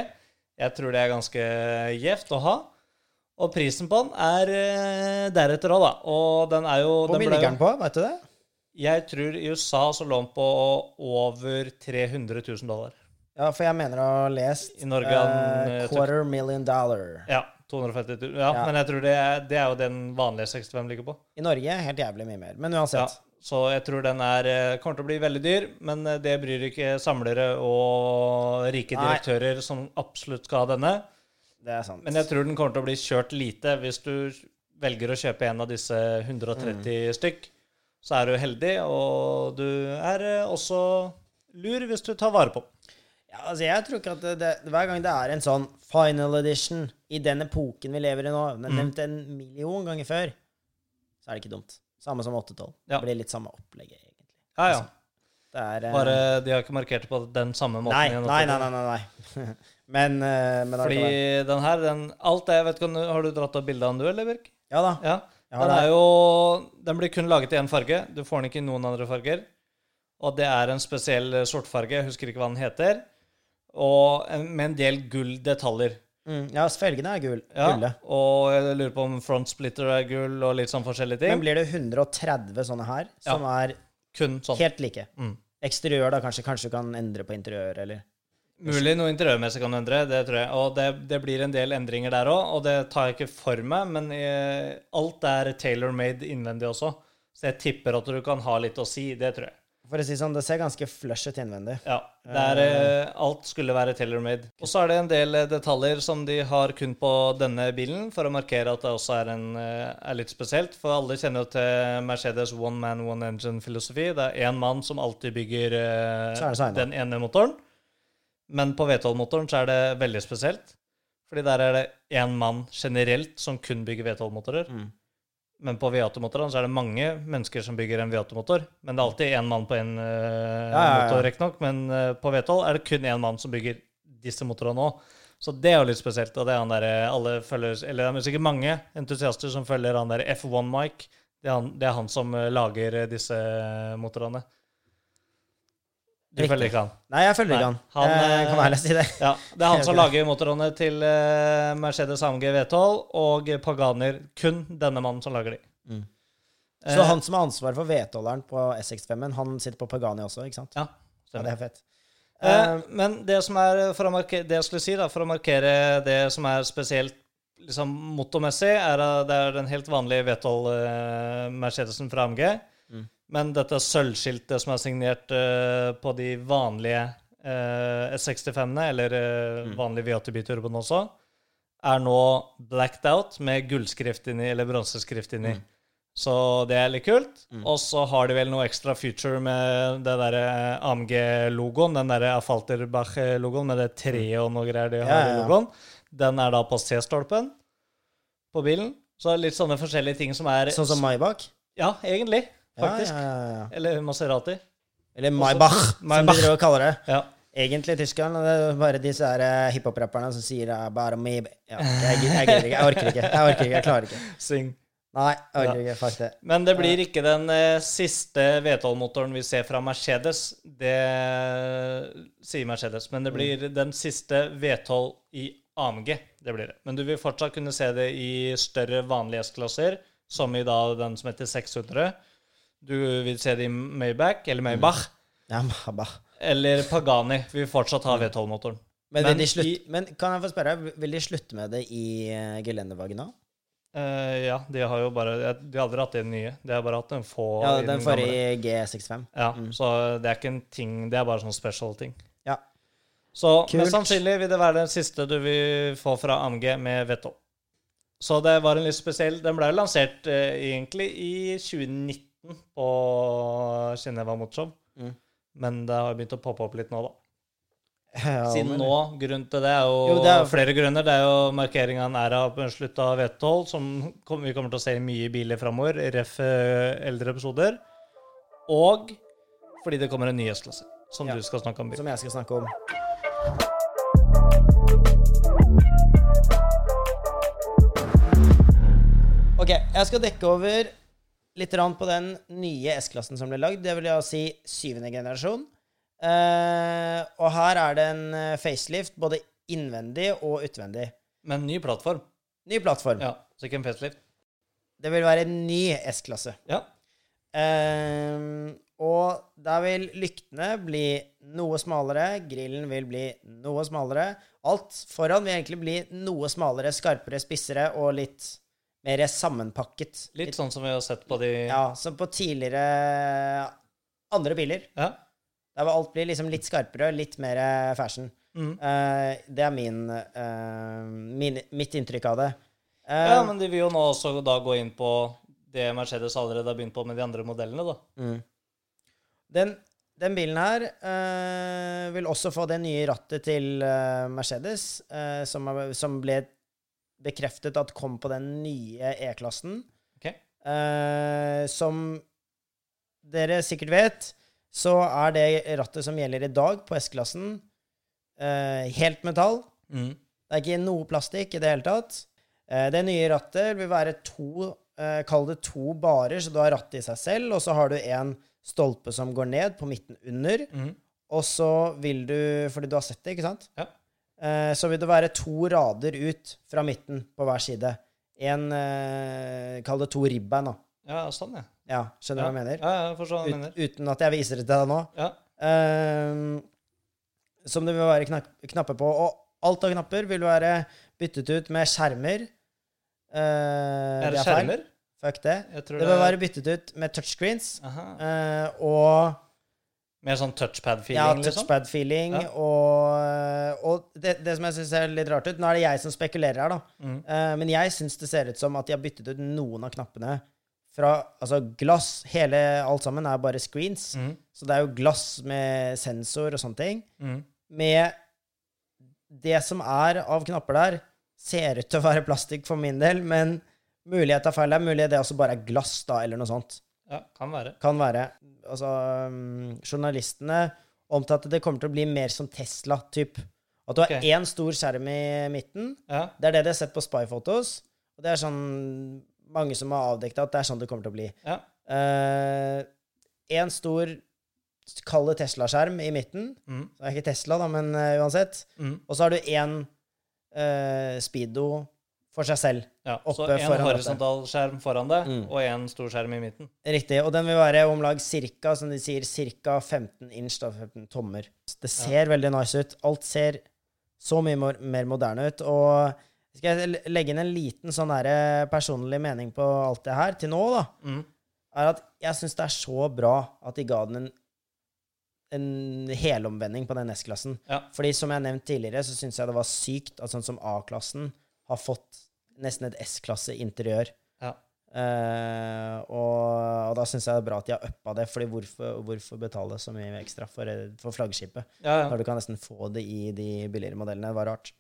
Jeg tror det er ganske gjevt å ha. Og prisen på den er eh, deretter òg, da. Og den er jo Hvor mye ligger den på? Vet du det? Jeg tror i USA så lå den på over 300 000 dollar. Ja, for jeg mener å ha lest I Norge eh, quarter million dollar. Ja, 250 000. Ja, Ja. men jeg tror det er, det er jo den vanlige 65 ligger på. I Norge helt jævlig mye mer. Men Ja, uansett. så jeg tror den er, kommer til å bli veldig dyr, men det bryr ikke samlere og rike Nei. direktører som absolutt skal ha denne. Det er sant. Men jeg tror den kommer til å bli kjørt lite. Hvis du velger å kjøpe en av disse 130 Mm. stykk, så er du heldig, og du er eh, også lur hvis du tar vare på. Ja, altså jeg tror ikke at det, det, Hver gang det er en sånn final edition i den epoken vi lever i nå, den Mm. nevnt en million ganger før, så er det ikke dumt. Samme som 812. Ja. Det blir litt samme opplegget, egentlig. Ja, ja. Det er eh, Bare de har ikke markert det på den samme måten. nei, igjen. nei, nei, nei, nei, nei. men, eh, men Fordi den her, den, alt det, jeg vet du, Har du dratt opp bilde av den, du, eller, Birk? Ja da. Ja. Ja, Den er jo Den blir kun laget i én farge. Du får den ikke i noen andre farger. Og det er en spesiell eh, sortfarge. Jeg husker ikke hva den heter. Og en, med en del gulldetaljer. Mm, ja, felgene er gull. Ja, Gulle. og jeg lurer på om front splitter er gull, og litt sånn forskjellige ting. Men blir det 130 sånne her, som er Kun sånn. helt like? Mm. Eksteriør, da, kanskje? Kanskje du kan endre på interiør, eller? Mulig noe interiørmessig kan endre, det tror jeg. Og det, det blir en del endringer der òg, og det tar jeg ikke for meg, men jeg, alt er tailor-made innvendig også. Så jeg tipper at du kan ha litt å si, det tror jeg. For å si sånn, det ser ganske flush ut innvendig. Ja. Er, eh, alt skulle være tailor-made. Og så er det en del eh, detaljer som de har kun på denne bilen, for å markere at det også er, en, eh, er litt spesielt. For alle kjenner jo til Mercedes one man, one engine-filosofi. Det er én mann som alltid bygger eh, er den ene motoren. Men på V12-motoren så er det veldig spesielt. Fordi der er det én mann generelt som kun bygger V12-motorer. Mm. Men på V8-motorene så er det mange mennesker som bygger en V8-motor. Men det er alltid én mann på én uh, ja, ja. motor, riktignok. Men uh, på V12 er det kun én mann som bygger disse motorene òg. Så det er jo litt spesielt. Og det er han der, eh, alle følger, eller det er sikkert mange entusiaster som følger han der F1 Mike. Det er han, det er han som eh, lager eh, disse motorene. Du følger ikke han? Nei, jeg følger ikke han. han, eh, kan ærlig si det. Ja, Det er han som lager motorene til eh, Mercedes AMG V12 og Paganer. Kun denne mannen som lager de. Mm. Eh, Så han som har ansvar for V12-eren på S65-en, han sitter på Pagani også, ikke sant? Ja, Ja, det er fett. Eh, men det som er for å markere, det jeg skulle si da, for å markere det som er spesielt liksom, motormessig, er at det er den helt vanlige V12 eh, Mercedesen fra AMG. Men dette sølvskiltet som er signert uh, på de vanlige uh, S65-ene, eller uh, Mm. vanlige V8-biturboen også, er nå blacked out med gullskrift inni, eller bronseskrift inni. Mm. Så det er litt kult. Mm. Og så har de vel noe ekstra feature med det derre AMG-logoen. Den derre Afalterbach-logoen med det treet og noe greier de har Ja, ja, i logoen. Den er da på C-stolpen på bilen. Så litt sånne forskjellige ting som er Sånn som Maybach? Ja, egentlig. Ja, Faktisk. ja, ja, ja. Eller Maserati. Eller Maybach, som de Maybach. driver og kaller det. Ja. Egentlig Tyskland det er bare disse eh, hiphop-rapperne som sier eh, bare Maybach. Ja, jeg, jeg gidder. Jeg orker ikke. Jeg orker ikke. Jeg klarer ikke. Sing. Nei, jeg orker ikke. Fuck det. Men det blir ikke den eh, siste V12-motoren vi ser fra Mercedes. Det sier Mercedes. Men det blir den siste V12 i AMG. Det blir det. Men du vil fortsatt kunne se det i større vanlige S-klasser, som i da den som heter 600. Du vil se det i Maybach, eller Maybach, Ja, Maybach. eller Pagani. Vi vil fortsatt ha V12-motoren. Men, Men i- men kan jeg få spørre, vil de slutte med det i uh, gelendervagen nå? Eh, ja, de har jo bare De har aldri hatt den nye. De har bare hatt den få Ja, den gamle. forrige G65. Ja, så det er ikke en ting Det er bare sånn special ting. Ja. Så Kult. mest sannsynlig vil det være den siste du vil få fra AMG med V12. Så det var en litt spesiell Den ble jo lansert uh, egentlig i 2019 på Geneva Motshow. Mm. Men det har begynt å poppe opp litt nå, da. Ja, Siden men- nå, grunnen til det er jo, Jo, det er flere grunner. Det er jo markering av en æra på slutt av V12, som vi kommer til å se i mye biler framover, ref. eh, eldre episoder. Og fordi det kommer en ny S-klasse, som Ja. du skal snakke om. Som jeg skal snakke om. Ok, jeg skal dekke over litt på den nye S-klassen som ble lagd. Det vil jeg si syvende generasjon. Eh, og her er det en eh, facelift, både innvendig og utvendig. Men ny plattform. Ny plattform. Ja, så ikke en facelift. Det vil være en ny S-klasse. Ja. Ehm, og der vil lyktene bli noe smalere, grillen vil bli noe smalere. Alt foran vil egentlig bli noe smalere, skarpere, spissere og litt mer sammenpakket. Litt sånn som vi har sett på de Ja, som på tidligere andre biler. Ja. Der hvor alt blir liksom litt skarpere, litt mer fashion. Mm. Uh, det er min, uh, min, mitt inntrykk av det. Uh, ja, men de vil jo nå også da gå inn på det Mercedes allerede har begynt på med de andre modellene, da. Mm. Den, den bilen her eh, vil også få det nye rattet til eh, Mercedes, eh, som, som ble bekreftet at kom på den nye E-klassen. Okay. Eh, som dere sikkert vet, så er det rattet som gjelder i dag på S-klassen, eh, helt metall. Mm. Det er ikke noe plastikk i det hele tatt. Eh, Det nye rattet vil være to eh, Kall det to barer, så du har rattet i seg selv, og så har du en stolpe som går ned på midten under. Mm. Og så vil du Fordi du har sett det, ikke sant? Ja. Eh, Så vil det være to rader ut fra midten på hver side. En eh, Kall det to ribbein, da. Ja, sånn, ja. Ja, skjønner du ja. hva jeg mener? Ja, jeg forstår hva du Ut, mener. uten at jeg viser det til deg nå. Ja. Ehm, som det vil være knapp, knapper på. Og alt av knapper vil være byttet ut med skjermer. Eh, Er det feil. skjermer? Fuck det. Det vil være byttet ut med touchscreens. Aha. eh, og Mer sånn touchpad-feeling, ja, liksom? touchpad-feeling. Ja. Og, og det, det som jeg syns ser litt rart ut Nå er det jeg som spekulerer her, da. Mm. Uh, men jeg syns det ser ut som at de har byttet ut noen av knappene fra Altså glass. Hele alt sammen er bare screens. Mm. Så det er jo glass med sensor og sånne ting. Mm. Med det som er av knapper der, ser ut til å være plastikk for min del, men mulighet er feil. Det er mulig det også bare er glass, da, eller noe sånt. Ja, kan være. Kan være. Altså, um, journalistene omtalte det kommer til å bli mer som Tesla-typ. At du har okay. én stor skjerm i midten. Ja. Det er det de har sett på Spy-fotos. Og det er sånn mange som har avdekket at det er sånn det kommer til å bli. ja. Én stor, kall det Tesla-skjerm i midten. Mm. Det er ikke Tesla, da, men uh, uansett. Mm. Og så har du én Speedo for seg selv. ja. Så Oppe en horisontal skjerm foran deg, Mm. og en stor skjerm i midten. Riktig. Og den vil være om lag cirka, som de sier, cirka 15 inch, da, 15 tommer. Det ser veldig nice ut. Alt ser så mye mer moderne ut. Og skal jeg legge inn en liten sånn her personlig mening på alt det her til nå, da, mm. er at jeg syns det er så bra at de ga den en, en helomvending på den S-klassen. Ja. Fordi som jeg nevnte tidligere, så syns jeg det var sykt at sånn som A-klassen har fått nesten et S-klasse-interiør. Ja. Uh, og, og da syns jeg det er bra at de har uppa det, fordi hvorfor, hvorfor betale så mye ekstra for, for flaggskipet? Ja, ja. Når du kan nesten få det i de billigere modellene. Det var rart.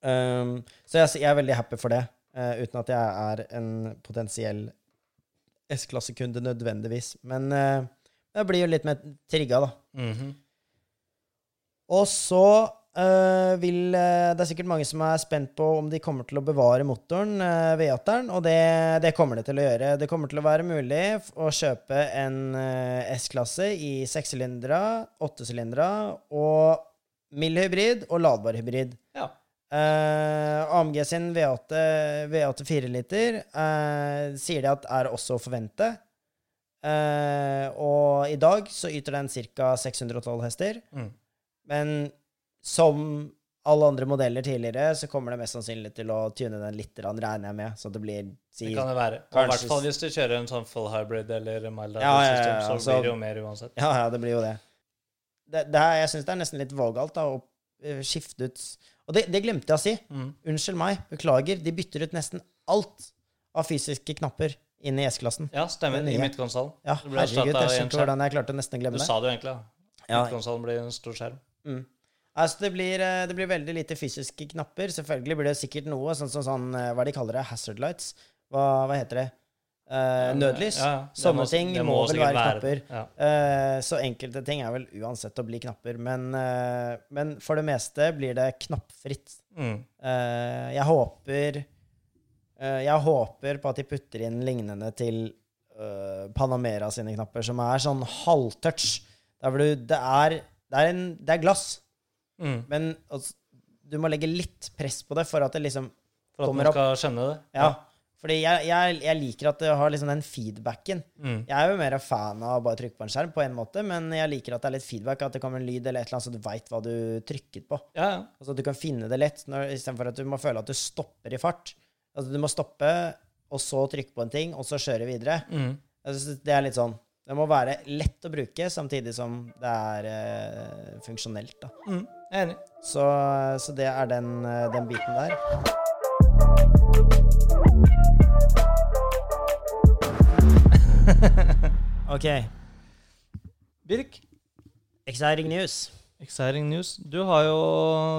Um, så jeg, jeg er veldig happy for det, uh, uten at jeg er en potensiell S-klassekunde nødvendigvis. Men uh, jeg blir jo litt mer trigga, da. Mhm. Og så vil øh, Det er sikkert mange som er spent på om de kommer til å bevare motoren, uh, V8-eren, og det, det kommer det til å gjøre. Det kommer til å være mulig å kjøpe en S-klasse i sekssylindere, åttesylindere og mild hybrid og ladbar hybrid. Ja. Uh, AMG sin V8, V8 4 liter uh, sier de at er også å forvente. Uh, og i dag så yter den ca. 612 hester. Mm. Men som alle andre modeller tidligere, så kommer det mest sannsynlig til å tune den litt, regner jeg med. Så det blir si, Det kan det være. Og I hvert fall hvis du kjører en sånn full hybrid eller mild hybrid Ja, ja, ja, system, ja, så altså- blir det jo mer uansett. Ja, ja, det blir jo det. det, det her, jeg syns det er nesten litt vågalt da, å eh, skifte ut Og det, det glemte jeg å si. Mm. Unnskyld meg. Beklager. De bytter ut nesten alt av fysiske knapper inn i S-klassen. Ja, stemmer. I midtkonsollen. Ja, herregud, jeg skjønte hvordan jeg klarte å nesten glemme det. Du sa det jo egentlig. da. Midtkonsollen blir en stor skjerm. Mm. Altså, det blir, eh, det blir veldig lite fysiske knapper. Selvfølgelig blir det sikkert noe, sånn som sånn, sånn, hva de kaller det, hazard lights. Hva, hva heter det? Uh, nødlys. Ja, ja. Sånne må- ting må, må, vel være knapper. Ja. Uh, så enkelte ting er vel uansett å bli knapper. Men, uh, men for det meste blir det knappfritt. Mm. Jeg håper Jeg håper på at de putter inn lignende til Panamera sine knapper, som er sånn halvtouch. Det det det er glass, Mm. men altså, du må legge litt press på det for at det liksom For at Kommer man skal skjønne det. Ja. Fordi jeg, jeg, jeg liker at det har liksom den feedbacken. Mm. Jeg er jo mer fan av å bare trykke på en skjerm, på en måte, men jeg liker at det er litt feedback, at det kommer en lyd eller et eller annet, så du veit hva du trykket på. Ja, ja. Altså at du kan finne det lett, istedenfor at du må føle at du stopper i fart. Altså du må stoppe, og så trykke på en ting, og så kjøre videre. Mm. Altså, det er litt sånn Det må være lett å bruke, samtidig som det er eh, funksjonelt, da. Mm. Jeg er enig. Så, så det er den, den biten der. OK. Birk, Exciting news. exciting news. Du har jo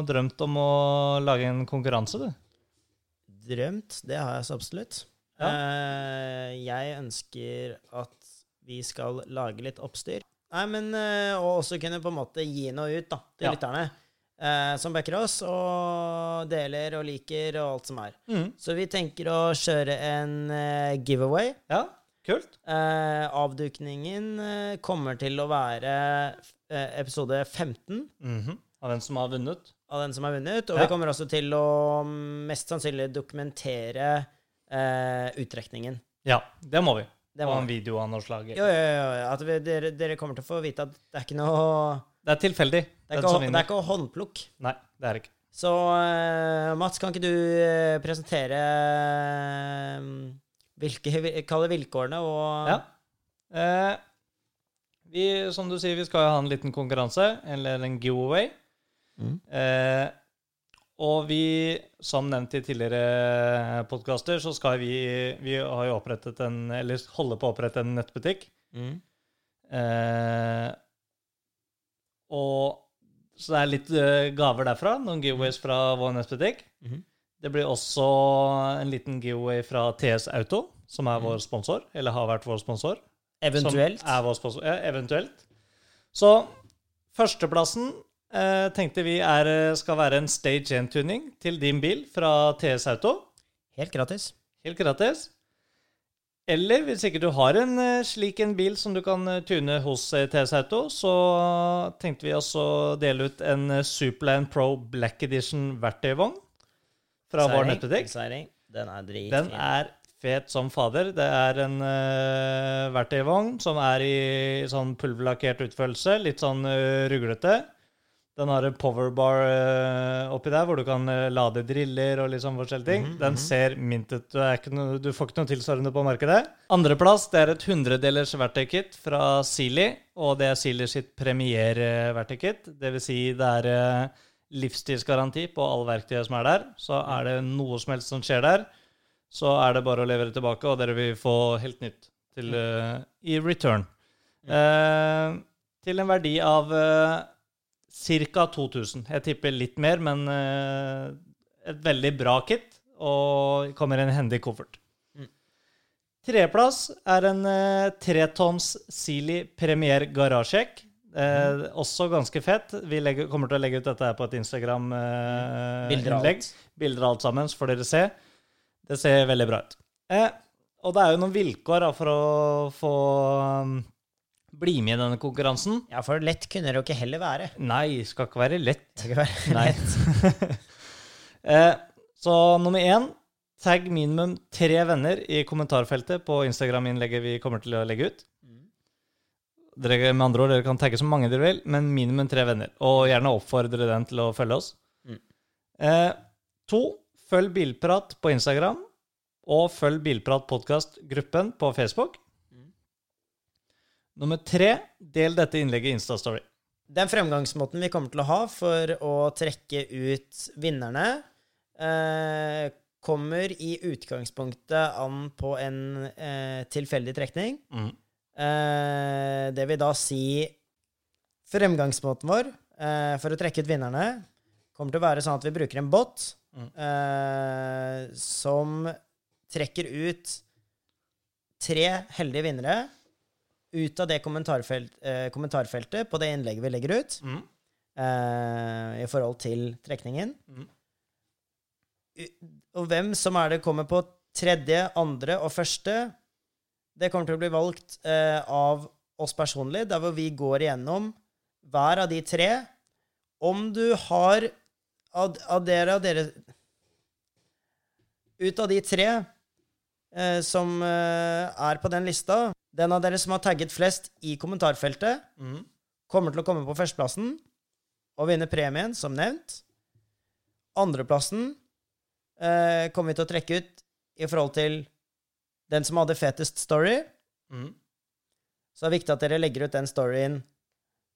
drømt om å lage en konkurranse, du. Drømt, det har jeg så absolutt. Ja. Uh, jeg ønsker at vi skal lage litt oppstyr. Nei, men eh, Og også kunne på en måte gi noe ut da, til Ja. lytterne. Eh, som backer oss, og deler og liker og alt som er. Mm. Så vi tenker å kjøre en eh, giveaway. Ja, kult. Eh, avdukningen eh, kommer til å være eh, episode 15 Mhm. Av den som har vunnet. av den som har vunnet. Og Ja. vi kommer også til å mm, mest sannsynlig dokumentere eh, uttrekningen. Ja, det må vi. Det Og en vi. video av noe slag. Jo, jo. jo. At vi, dere, dere kommer til å få vite at det er ikke noe Det er tilfeldig. Det er ikke, det er ikke håndplukk. Nei, det er det ikke. Så uh, Mats, kan ikke du uh, presentere uh, hvilke Kall det vilkårene og Ja. Eh, vi, som du sier, vi skal jo ha en liten konkurranse, eller en giveaway. Mm. Eh, og vi, som nevnt i tidligere podkaster, så skal vi Vi har jo opprettet en Eller holder på å opprette en nettbutikk. Mm. Eh, og Så det er litt eh, gaver derfra. Noen giveaways fra VNS Butikk. Mm -hmm. Det blir også en liten giveaway fra TS Auto, som er vår sponsor. Eller har vært vår sponsor. Eventuelt. Som er vår sponsor. Ja, eventuelt. Så førsteplassen eh, tenkte vi er, eh, skal være en Stage end-tuning til din bil fra TS Auto. Helt gratis. Helt gratis. Eller hvis ikke du har en eh, slik en bil som du kan eh, tune hos eh, TS Auto, så tenkte vi også å dele ut en Superland Pro Black Edition verktøyvogn fra vår nettbutikk. Den er dritfin. Den er fet som fader. Det er en uh, verktøyvogn som er i sånn pulverlakkert utførelse, litt sånn uh, ruglete. Den har en powerbar uh, oppi der, hvor du kan eh, lade driller og sånn forskjellige ting. Den ser mint ut. Du, er ikke noe, du får ikke noe tilsvarende på markedet. Andreplass det er et hundredelers verktøykit fra Sealy, og det er Sealy sitt premier-verktøykit. Det vil si det er eh, livstidsgaranti på alle verktøyene som er der. Så er det noe som helst som skjer der, så er det bare å levere tilbake, og dere vil få helt nytt til, eh, i return. Eh, til en verdi av ca. 2000. Jeg tipper litt mer, men eh, et veldig bra kit, og kommer i en hendig koffert. Mm. Tredjeplass er en uh, tretonns Sealy Premier garasjekk. Eh, også ganske fett. Vi legger, kommer til å legge ut dette her på et Instagram-innlegg. Eh, Bilder av alt sammen, så får dere se. Det ser veldig bra ut. Eh, og det er jo noen vilkår da, for å få um, bli med i denne konkurransen. Ja, for lett kunne det jo ikke heller være. Nei, skal ikke være lett. Det skal ikke være Nei. lett. Eh, så nummer én tagg minimum tre venner i kommentarfeltet på Instagram-innlegget vi kommer til å legge ut. Dere, med andre ord, dere kan tagge så mange dere vil, men minimum tre venner. Og gjerne oppfordre den til å følge oss. Mm. Eh, to, følg Bilprat på Instagram. Og følg Bilprat podkast-gruppen på Facebook. Nummer tre, del dette innlegget i Instastory. Den fremgangsmåten vi kommer til å ha for å trekke ut vinnerne, eh, kommer i utgangspunktet an på en eh, tilfeldig trekning. Mm. Eh, det vil da si Fremgangsmåten vår eh, for å trekke ut vinnerne kommer til å være sånn at vi bruker en bot Mm. eh, som trekker ut tre heldige vinnere ut av det kommentarfelt, eh, kommentarfeltet på det innlegget vi legger ut, Mm. eh, i forhold til trekningen. Mm. Og hvem som er det kommer på tredje, andre og første, det kommer til å bli valgt eh, av oss personlig, der hvor vi går igjennom hver av de tre. Om du har av, av dere av dere Ut av de tre eh, som eh, er på den lista, den av dere som har tagget flest i kommentarfeltet, Mm. kommer til å komme på førsteplassen og vinne premien, som nevnt. Andreplassen eh, kommer vi til å trekke ut i forhold til den som hadde fetest story. Mm. Så det er viktig at dere legger ut den storyen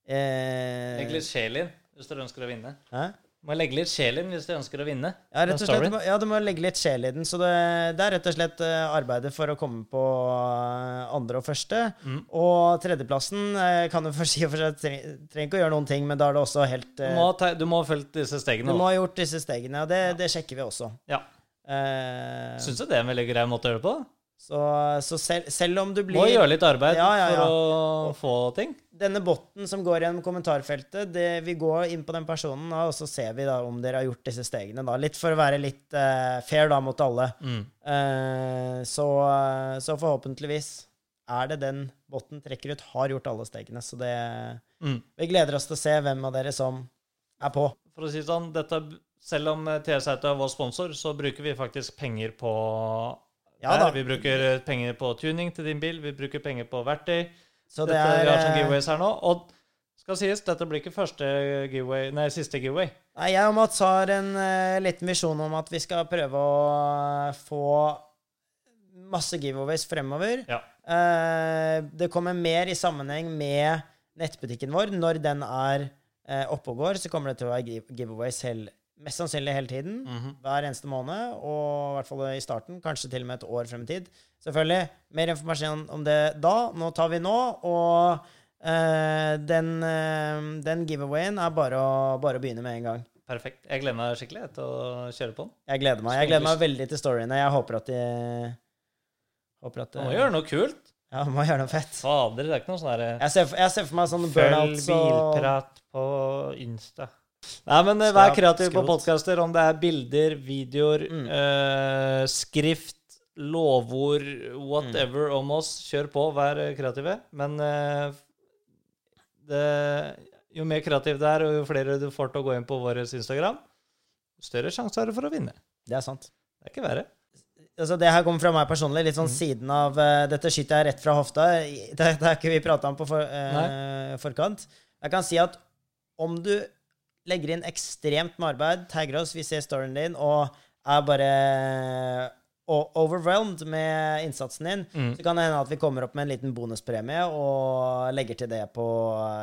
eh, Egentlig litt sjel hvis dere ønsker å vinne. Hæ? Må legge litt sjel i den hvis du ønsker å vinne. Ja, rett og slett, ja, du må legge litt sjel i den. Så det, det er rett og slett eh, arbeidet for å komme på eh, andre og første. Mm. Og tredjeplassen eh, kan du for si for seg trenger ikke å gjøre noen ting, men da er det også helt Du må, ta, du må ha fulgt disse stegene. Du må ha gjort disse stegene, og det, det sjekker vi også. Ja. Uh, Syns du det er en veldig grei måte å gjøre det på? da? Så så selv, selv om du blir Må gjøre litt arbeid Ja, ja, ja. for å få ting. Denne botten som går gjennom kommentarfeltet, det, vi går inn på den personen, og så ser vi da om dere har gjort disse stegene. da, Litt for å være litt uh, fair da mot alle. Mm. Uh, så, så forhåpentligvis er det den botten trekker ut, har gjort alle stegene. Så det Mm. Vi gleder oss til å se hvem av dere som er på. For å si det sånn, dette, selv om TS Auto er vår sponsor, så bruker vi faktisk penger på Ja da. Vi bruker eh, penger på tuning til din bil, vi bruker penger på verktøy. Så det dette, er vi har sånn giveaways her nå. Og skal sies, dette blir ikke første giveaway, nei, siste giveaway. Nei, jeg og Mats har en uh, liten visjon om at vi skal prøve å få masse giveaways fremover. Ja. Uh, det kommer mer i sammenheng med nettbutikken vår. Når den er uh, oppe og går, så kommer det til å være giv- giveaways hel, mest sannsynlig hele tiden. Mhm. Hver eneste måned, og i hvert fall i starten. Kanskje til og med et år frem i tid. Selvfølgelig. Mer informasjon om det da. Nå tar vi nå, og eh, den, eh, den giveawayen er bare å, bare å begynne med en gang. Perfekt. Jeg gleder meg skikkelig til å kjøre på den. Jeg gleder meg. Jeg gleder meg veldig til storyene. Jeg håper at de Håper at Du må gjøre noe kult. Ja, må gjøre noe fett. Fader, det er ikke noe sånn derre Jeg jeg ser for meg sånn Følg burnouts og bilprat på Insta. Nei, men eh, vær kreativ på podkaster, om det er bilder, videoer, Mm. uh, skrift, lovord, whatever om oss. Kjør på, vær eh, kreative. Men uh, det, jo mer kreativ det er, og jo flere du får til å gå inn på vår Instagram, større sjanse har du for å vinne. Det er sant. Det er ikke verre. Altså, det her kommer fra meg personlig, litt sånn siden av uh, Dette skyter jeg rett fra hofta. Det, det er ikke vi prata om på for, uh, forkant. Jeg kan si at om du legger inn ekstremt med arbeid, tagger oss, vi ser storyen din, og er bare overwhelmed med innsatsen din, Mm. så kan det hende at vi kommer opp med en liten bonuspremie og legger til det på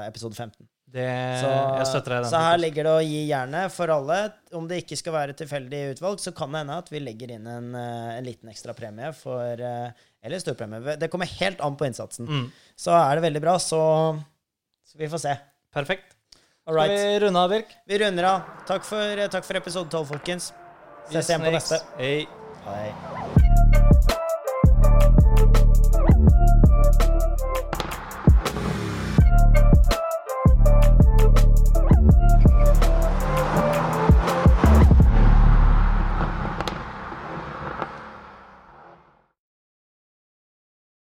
episode 15. Det, Så, så her ligger det å gi jernet for alle. Om det ikke skal være tilfeldig utvalg, så kan det hende at vi legger inn en, eh, en liten ekstra premie for eh, Eller storpremie. Det kommer helt an på innsatsen. Mm. Så er det veldig bra, så, så vi får se. Perfekt. All Skal vi runde av, Birk? Vi runder av. Takk for, takk for episode 12, folkens. Ses igjen på neste. Hei. Hei.